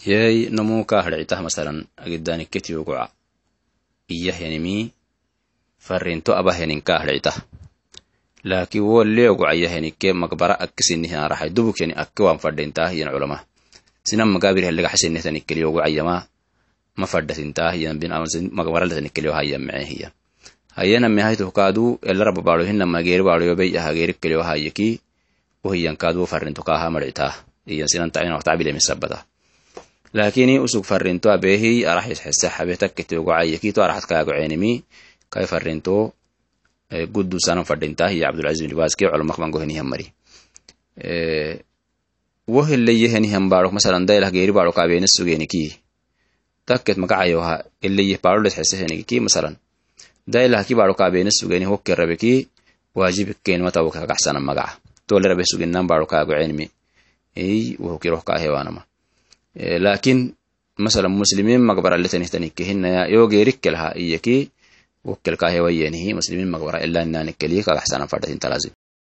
yey nomu kahadhicitah masalan agiddaanikketiyuguca iyahyanimi farrinto abahyanin kahadhicitah laakin wolleoguca yahyanikke magbara akkisinihinarahay dubukyani akke wan fadhintah yan culama. Sinan magabirhalegaxasinehtanikkeliogucayama ma fadhatintah yan bin magbaraletanikkelio hayyan mece hiya. Hayyaname haytohkaadu elara babaalo hinama geeri baaloyobey aha geerikkelio hayyaki wohiyankaadu farrinto kaha madhicitah iyan sinan lakini usug farrinto abehi araxis xese habe takketiogocayyakito araxat kaagocenimi kai farrinto guddu sanan fadhintah iyo cabdulaziz bin baski culamak bangohenihan mari woheleyehenihan baarok masalan dailah geeri baaro kaabenes sugeniki takket magacayoha eleyeh baaloles xeseheniki masalan dailah ki baaro kaabenes sugeni hokke rabeki waajibkenimatawo kagaxsanan magaca tole suginan إيه، لكن مثلا مسلمين مقبرة اللي تنهتنك هنا يوغي ركلها لها إيكي وكل كاهي وينه مسلمين مقبرة إلا أنك ليك أحسن فردتين تلازم.